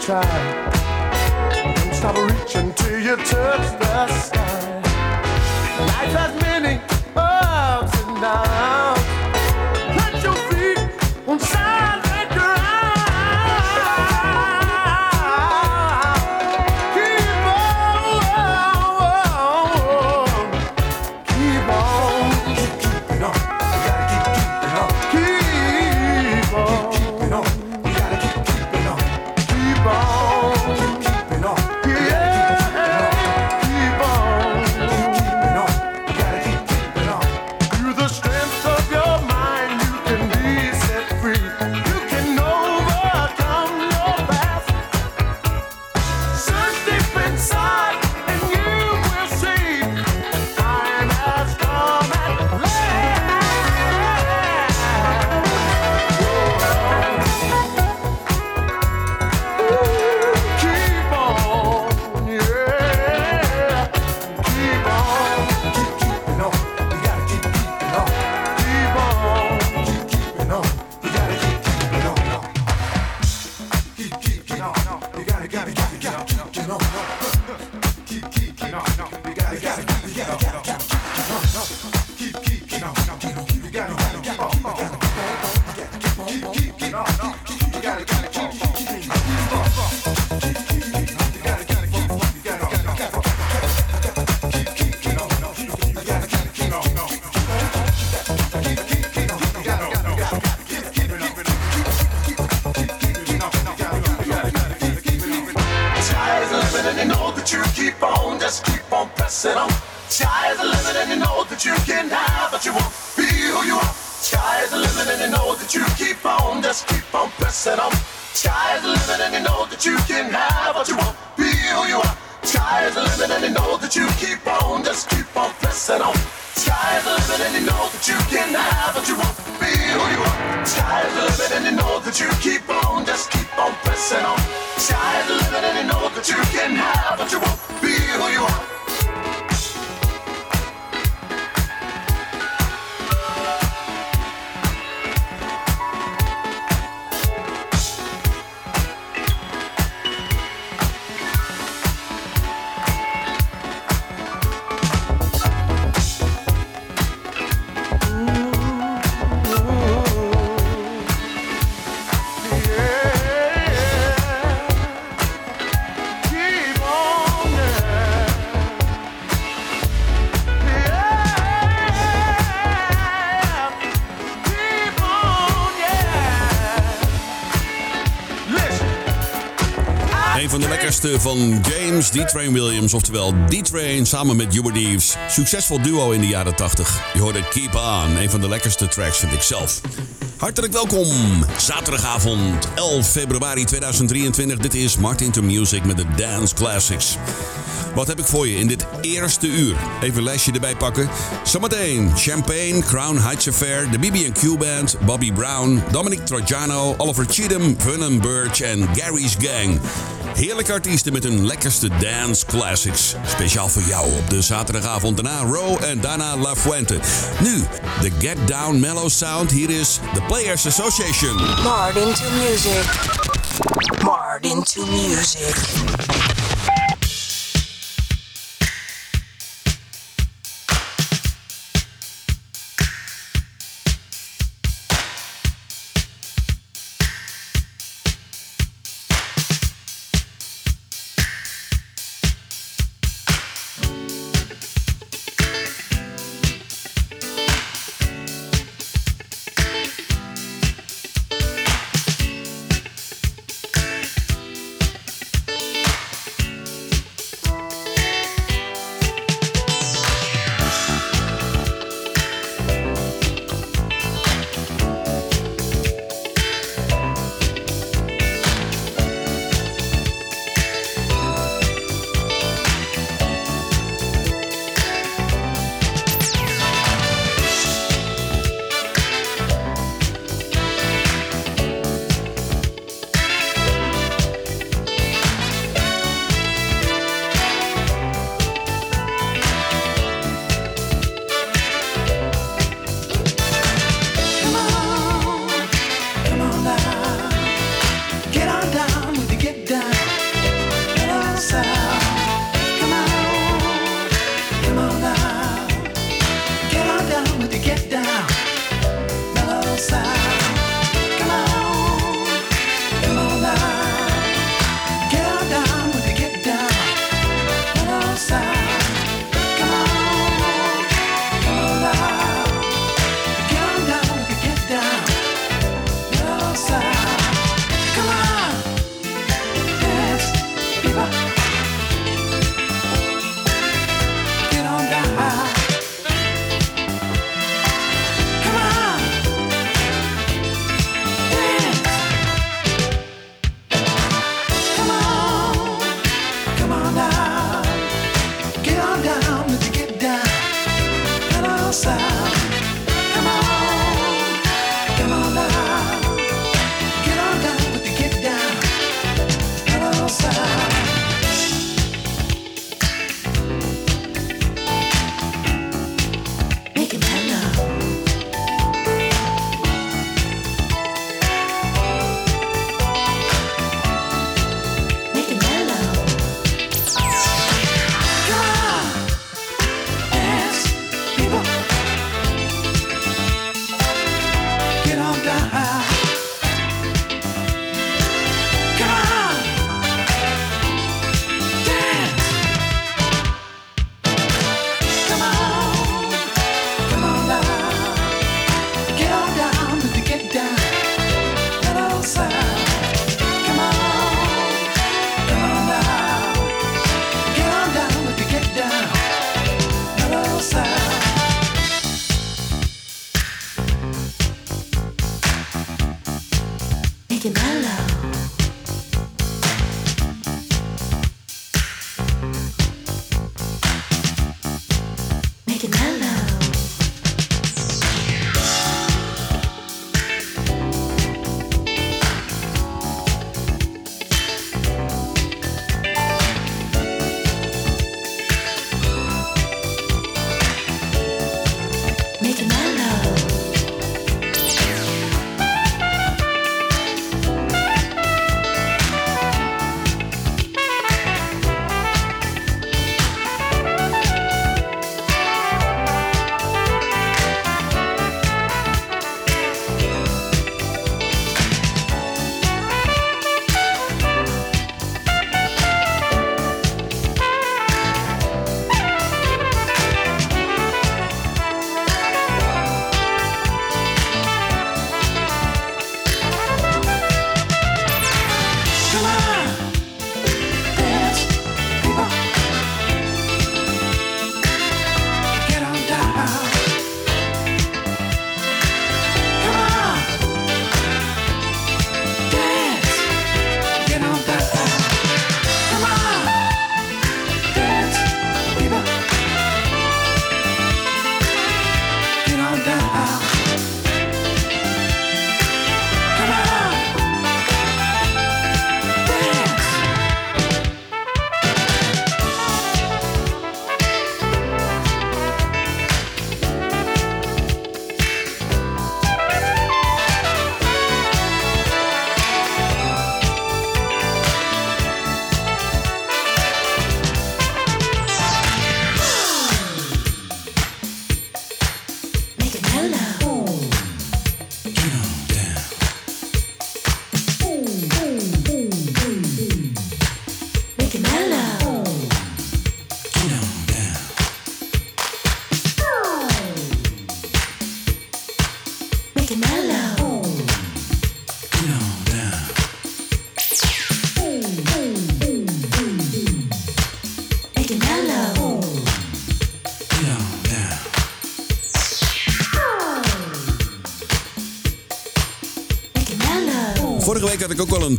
Try. Don't stop reaching till you touch the sky. Life has keep on oh, pressing on. Sky's the limit and you know that you can have what you want, be who you are. Sky's the limit and you know that you keep on, just keep on pressing on. Sky's the limit and you know that you can have what you want, be who you are. Sky's the limit and you know that you keep on, just keep on pressing on. Sky's the limit and you know that you can have what you want, be who you are. Sky's the limit and you know that you keep on, just keep on pressing on. Sky's the limit and you know that you can have what you want, be who you are. van James D-Train Williams, oftewel D-Train samen met Hubert Eves. Succesvol duo in de jaren 80. Je hoorde Keep On, een van de lekkerste tracks vind ik zelf. Hartelijk welkom, zaterdagavond 11 februari 2023. Dit is Martin to Music met de Dance Classics. Wat heb ik voor je in dit eerste uur? Even een lesje erbij pakken. Zometeen Champagne, Crown Heights Affair, de BB&Q Band, Bobby Brown, Dominic Trojano, Oliver Cheatham, Vernon Birch en Gary's Gang. Heerlijke artiesten met hun lekkerste dance classics. Speciaal voor jou op de zaterdagavond daarna Row en daarna La Fuente. Nu, de Get Down Mellow Sound. Hier is The Players Association. Martin to music. Martin to music.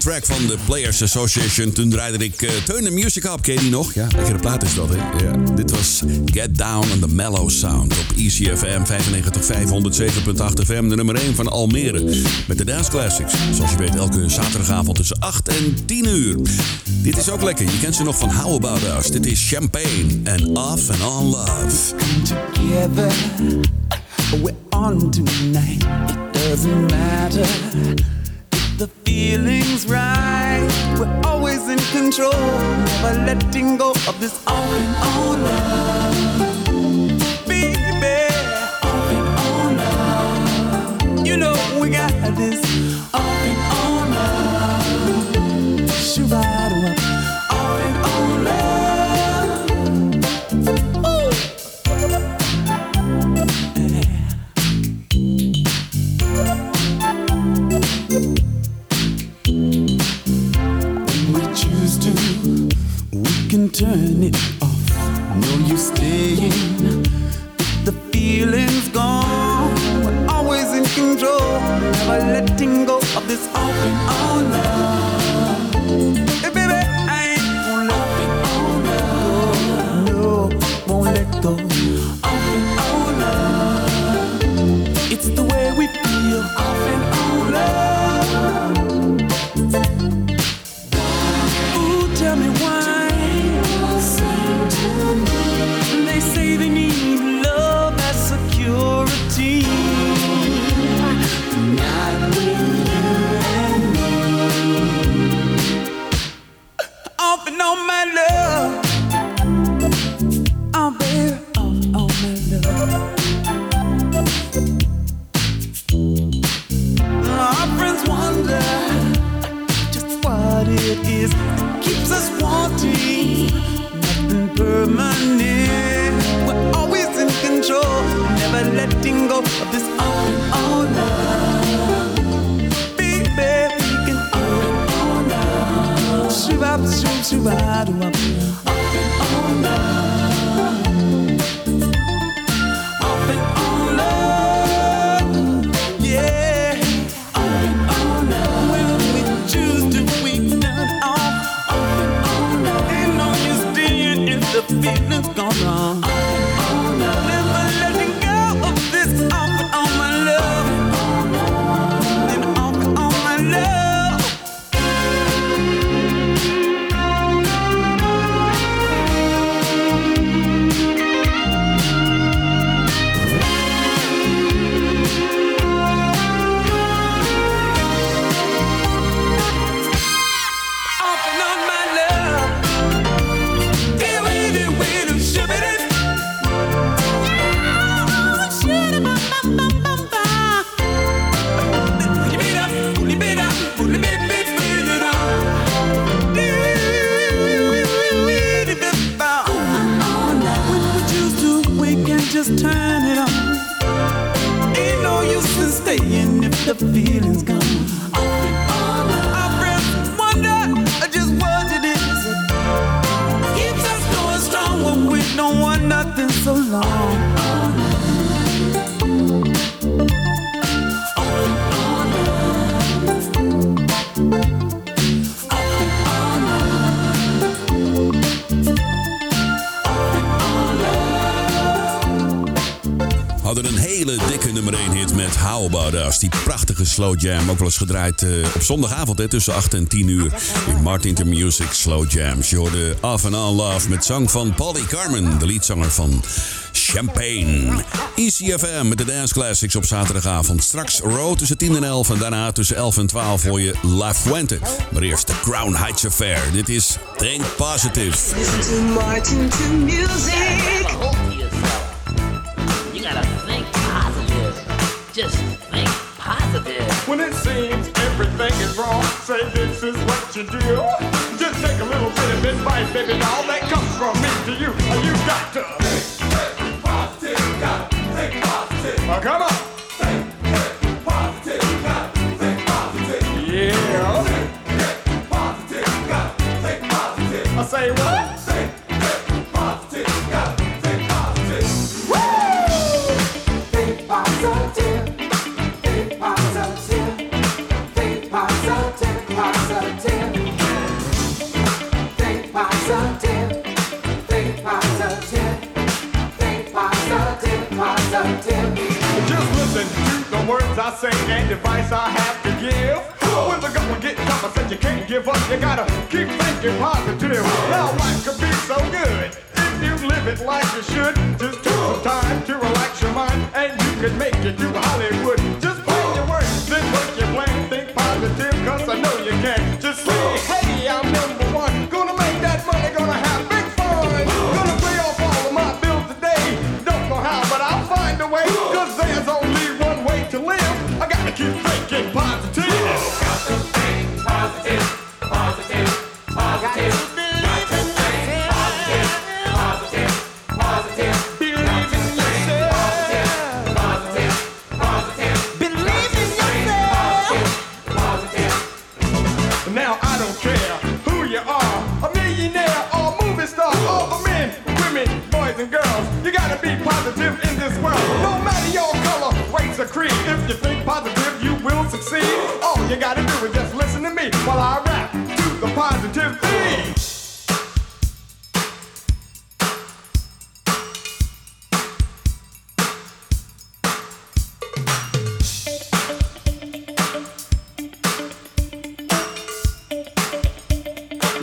Track van de Players Association. Toen draaide ik uh, Turn Music Up. Ken je die nog? Ja, lekkere plaat is dat, hè? Ja. Dit was Get Down on the Mellow Sound op ECFM 95.507.8 FM. De nummer 1 van Almere. Met de Dance Classics. Zoals je weet, elke zaterdagavond tussen 8 en 10 uur. Dit is ook lekker. Je kent ze nog van How About Us. Dit is Champagne en Off and On Love. together. We're on tonight. It doesn't matter the feeling's right. We're always in control, never letting go of this on and on love. Baby, on and on love. You know we got this No use staying if the feeling's gone. We're always in control, never letting go of this and on love. Slow jam. Ook wel eens gedraaid eh, op zondagavond hè, tussen 8 en 10 uur. In Martin the Music Slow Jams. Je hoorde Off and On Love met zang van Polly Carmen. De liedzanger van Champagne. ECFM met de Dance Classics op zaterdagavond. Straks Road tussen 10 en 11. En daarna tussen 11 en 12 voor je La Fuente. Maar eerst de Crown Heights Affair. Dit is Think Positive. Listen to Martin to music. You do. Just take a little bit of advice, baby doll, that comes from me to you. And you got to think positive, got to think positive. Oh, come on.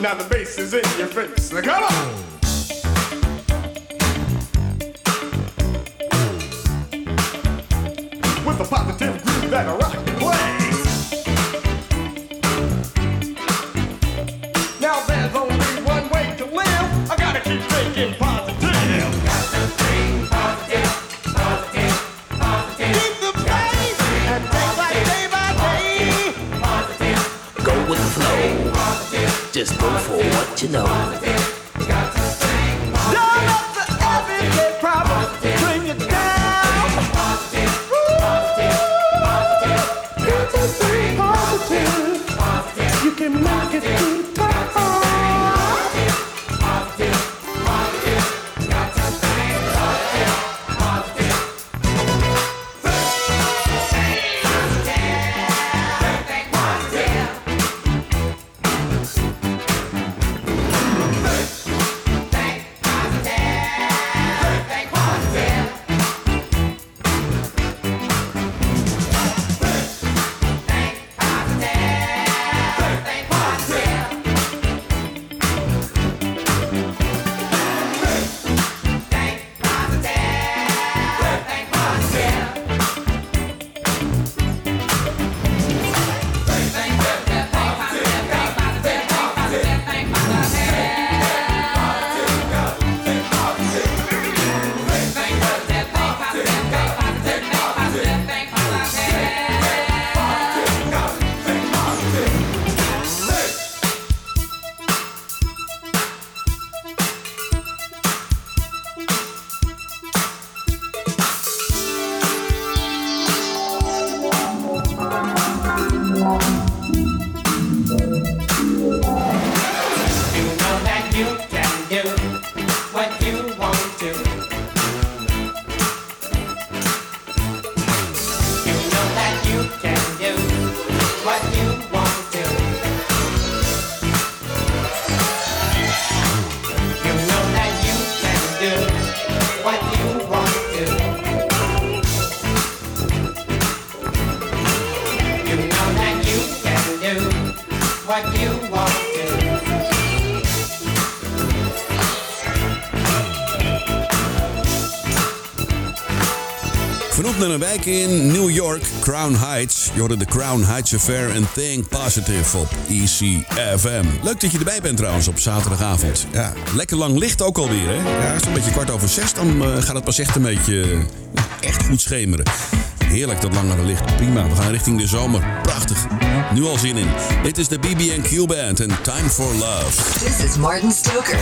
Now the bass is in your face. Now come on. go for what you know. In New York, Crown Heights. Je hoorde de Crown Heights Affair en Think Positive op ECFM. Leuk dat je erbij bent trouwens op zaterdagavond. Ja, lekker lang licht ook alweer, hè? Ja, zo'n beetje kwart over zes, dan eh, gaat het pas echt een beetje eh, echt goed schemeren. Heerlijk dat langere licht. Prima, we gaan richting de zomer. Prachtig. Nu al zin in. Dit is de BB&Q Band en Time for Love. This is Martin Stoker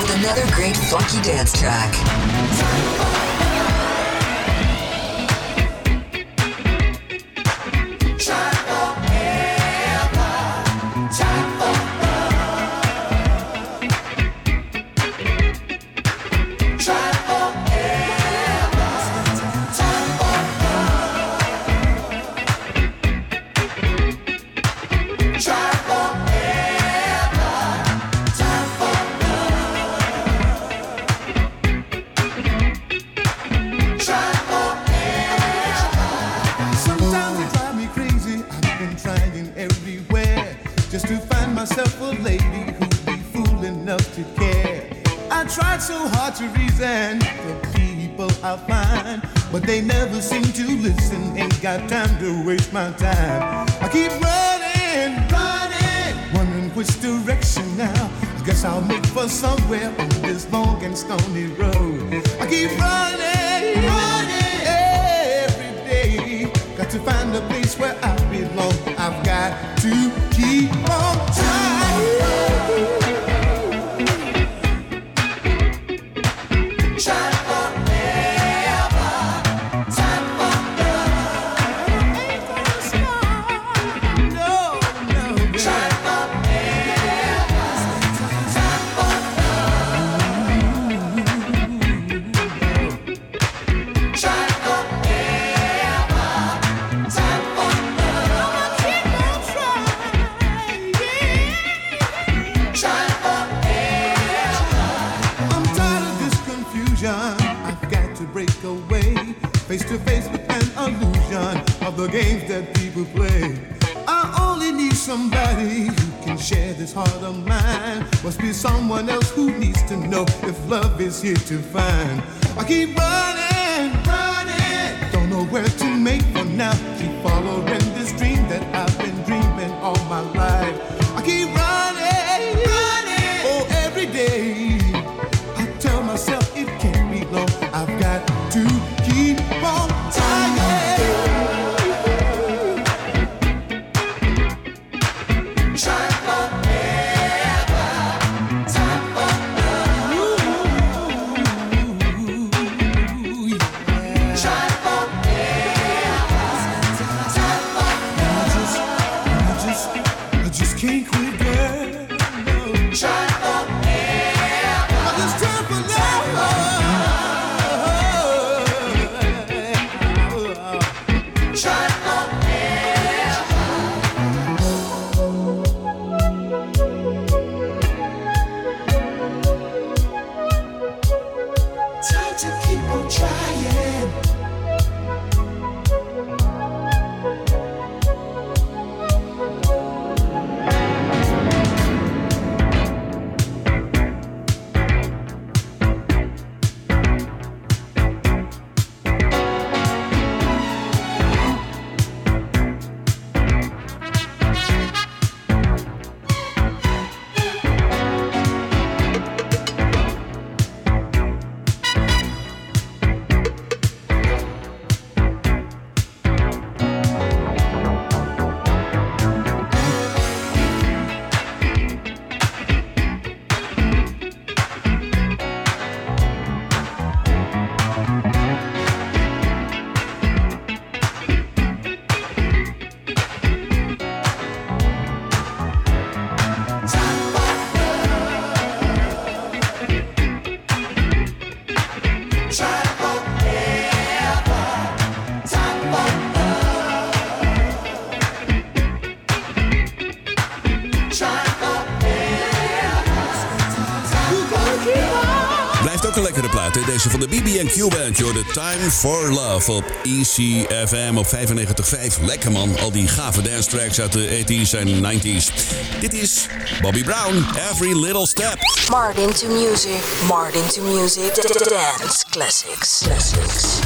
with another great funky dance track. Waste my time. I keep running, running, wondering which direction now. I guess I'll make for somewhere on this long and stony road. I keep running, running every day. Got to find a place where I belong. I've got to keep on trying. To find. Deze van de Time for Love op ECFM op 95.5. Lekker man, al die gave dance tracks uit de 80s en 90s. Dit is Bobby Brown, Every Little Step. Martin to music. Martin to music. Dance classics. Classics.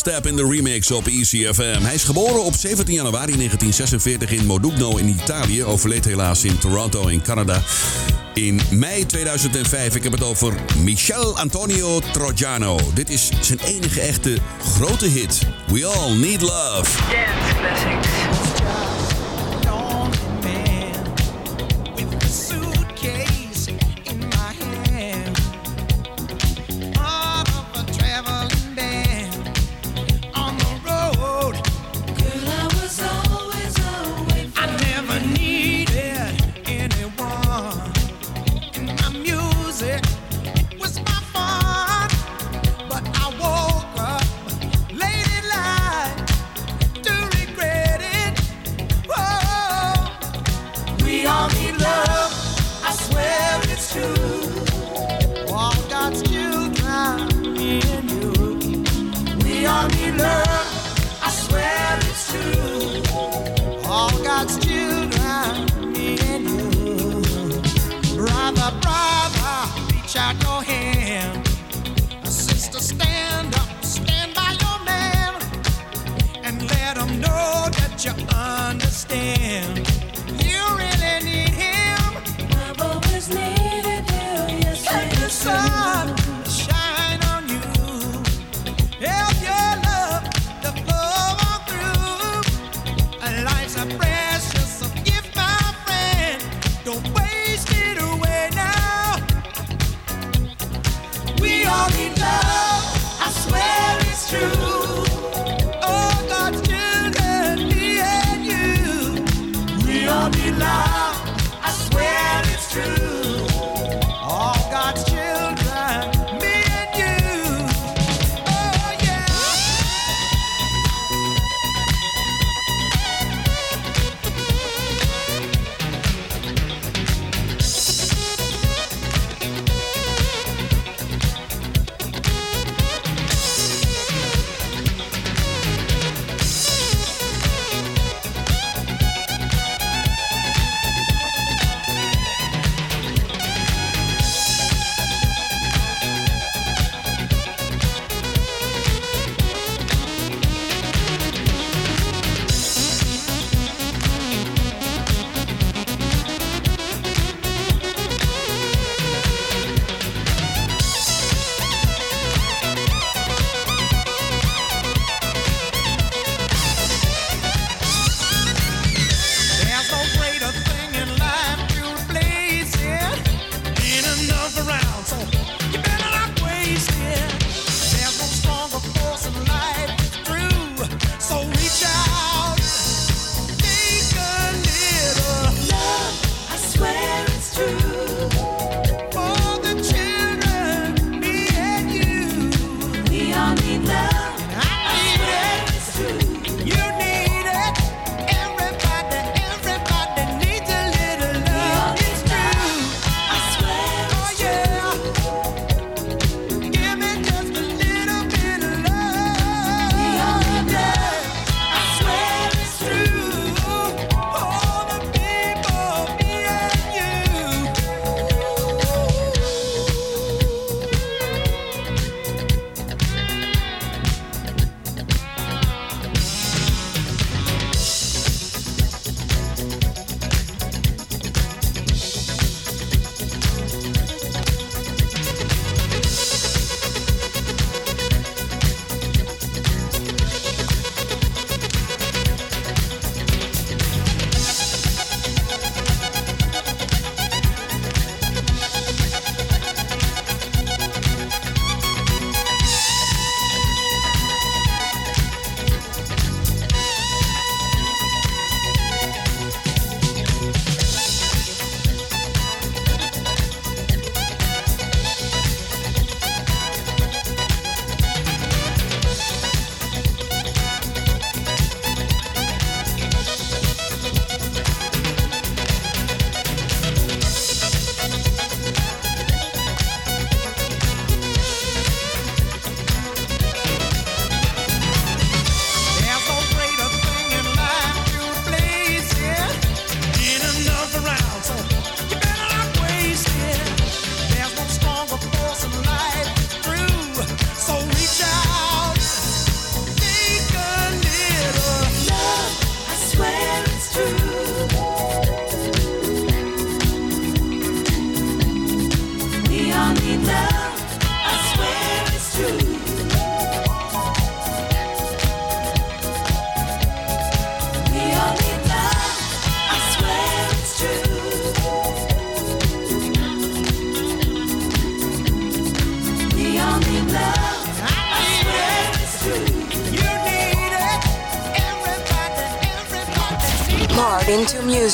Step in the remix op ECFM. Hij is geboren op 17 januari 1946 in Modugno in Italië. Overleed helaas in Toronto in Canada. In mei 2005, ik heb het over Michel Antonio Trojano. Dit is zijn enige echte grote hit. We All Need Love. Dance classics.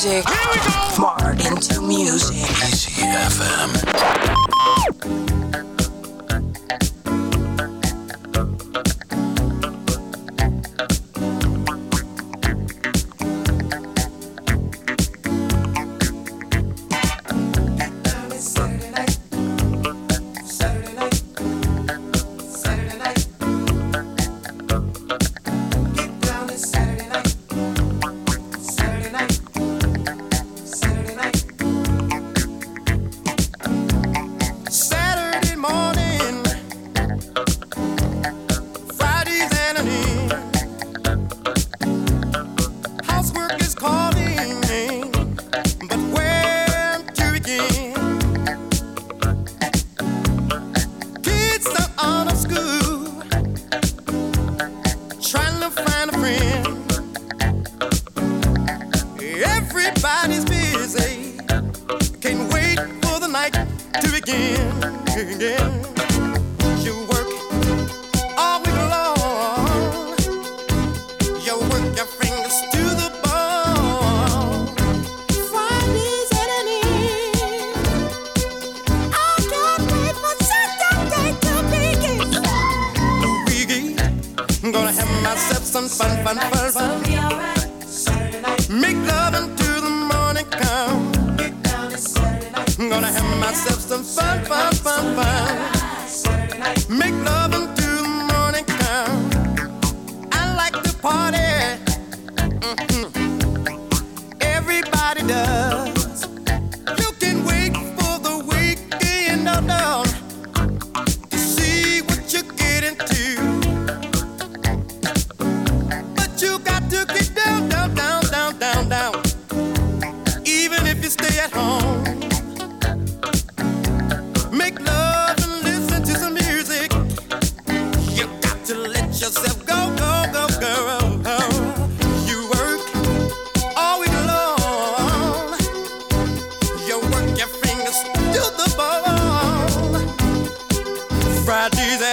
Martin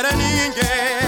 era ninguém.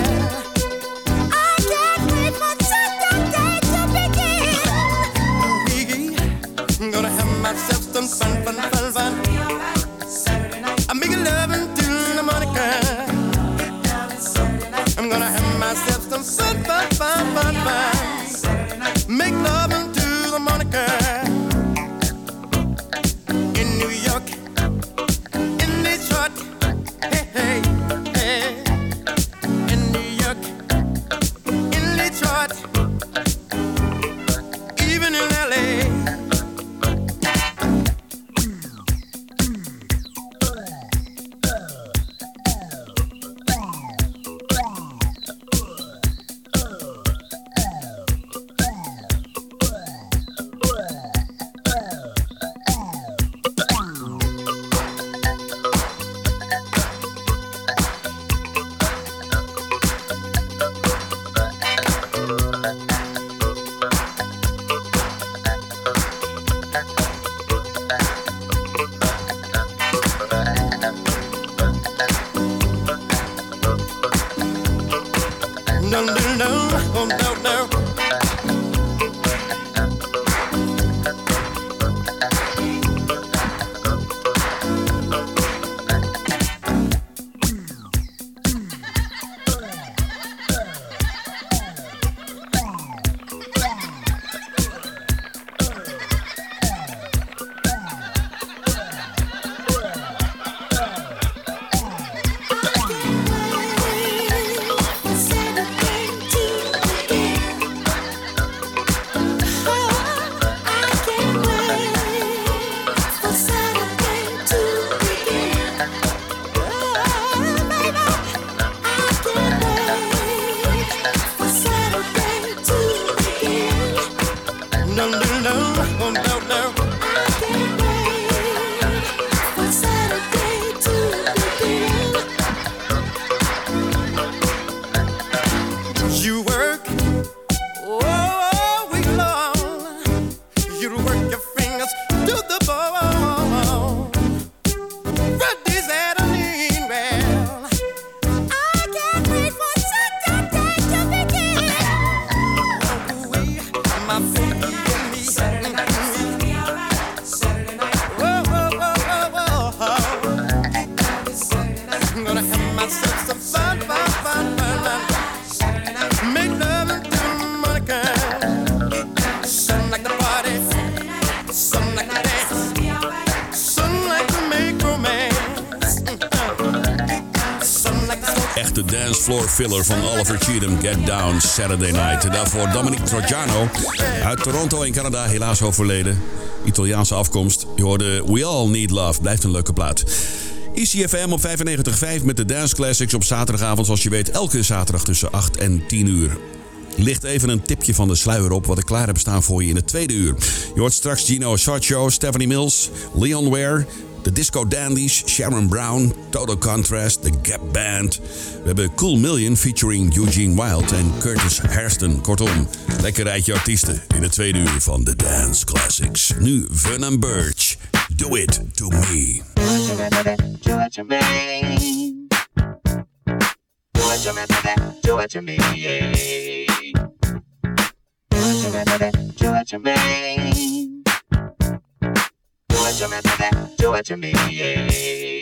Filler van Oliver Cheatham, Get Down Saturday Night. Daarvoor Dominic Trojano uit Toronto in Canada, helaas overleden. Italiaanse afkomst. Je hoorde We All Need Love, blijft een leuke plaat. ICFM op 95.5 met de Dance Classics op zaterdagavond, zoals je weet, elke zaterdag tussen 8 en 10 uur. Licht even een tipje van de sluier op wat ik klaar heb staan voor je in het tweede uur. Je hoort straks Gino Sarcho, Stephanie Mills, Leon Ware, de Disco Dandies, Sharon Brown, Total Contrast, The Gap Band. We hebben Cool Million featuring Eugene Wild en Curtis Hairston. Kortom, lekker rijtje artiesten in het tweede uur van de Dance Classics. Nu Vernon Birch, Do It To Me. Do it to me. Do it to me. Do it to me. Do it to me. Baby,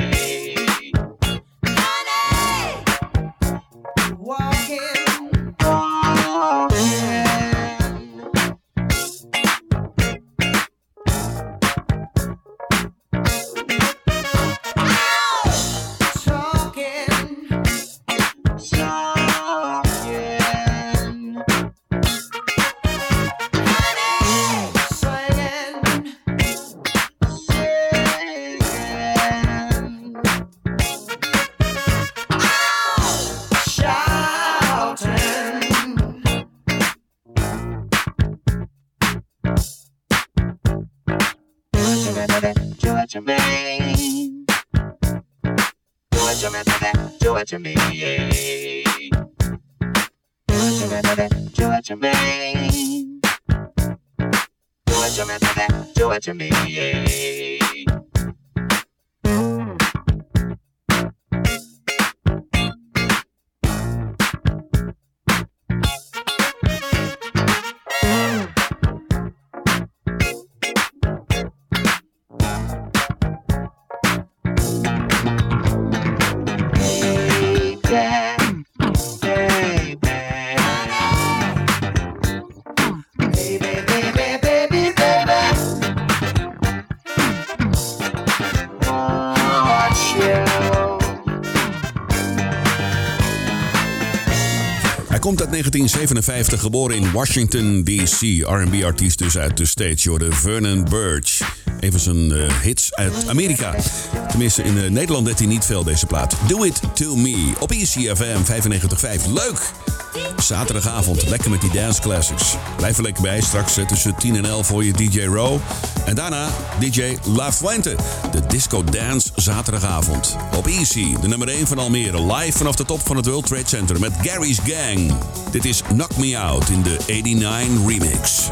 me. Walking. To me. Do it to me. Do it to me. Do it to me. Do it to me. 1957, geboren in Washington, D.C. R&B-artiest dus uit de States. Hoorde Vernon Burch. Een van zijn eh, hits uit Amerika. Tenminste, in eh, Nederland deed hij niet veel, deze plaat. Do It To Me op ECFM 95.5. Leuk! Zaterdagavond, lekker met die dance classics. Blijf er lekker bij, straks eh, tussen 10 en 11 voor je DJ Row. En daarna DJ La Fuente, de disco dance zaterdagavond. Op Easy, de nummer 1 van Almere, live vanaf de top van het World Trade Center met Gary's Gang. Dit is Knock Me Out in de 89 remix.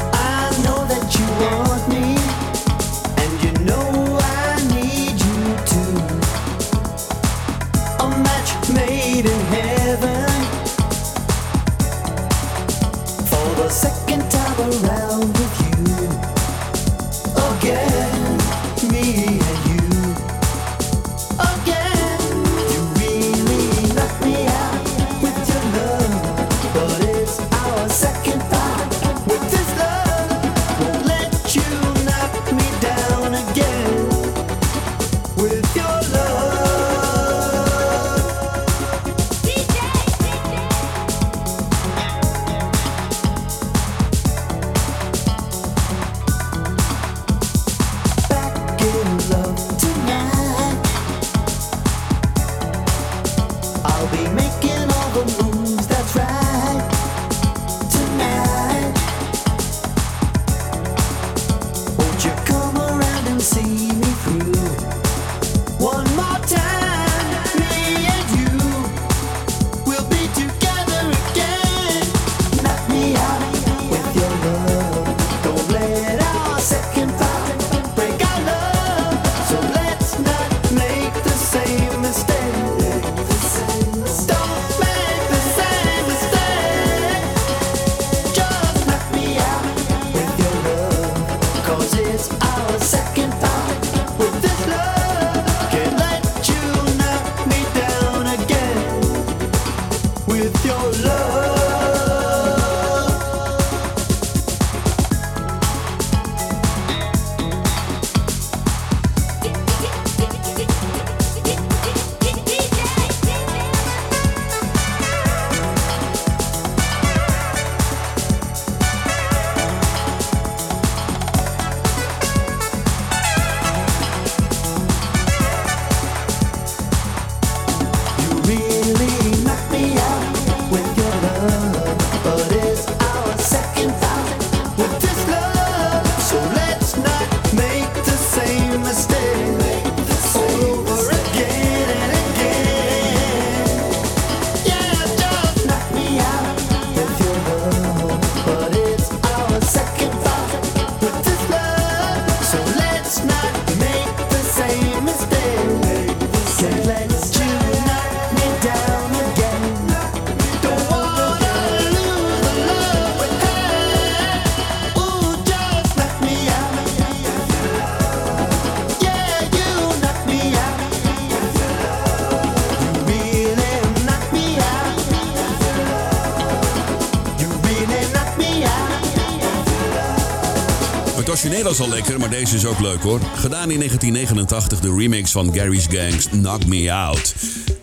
Was al lekker, maar deze is ook leuk hoor. Gedaan in 1989, de remix van Gary's Gangs Knock Me Out.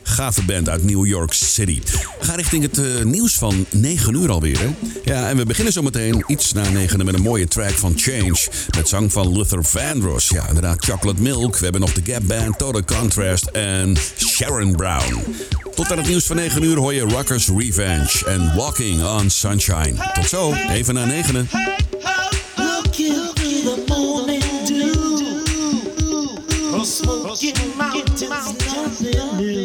Gave band uit New York City. Gaan richting het eh, nieuws van 9 uur alweer. Hè? Ja, en we beginnen zometeen iets na 9 met een mooie track van Change. Met zang van Luther Vandross. Ja, inderdaad, Chocolate Milk. We hebben nog de Gap Band, Total Contrast en Sharon Brown. Tot aan het nieuws van 9 uur hoor je Rockers Revenge en Walking on Sunshine. Tot zo, even na 9. dancing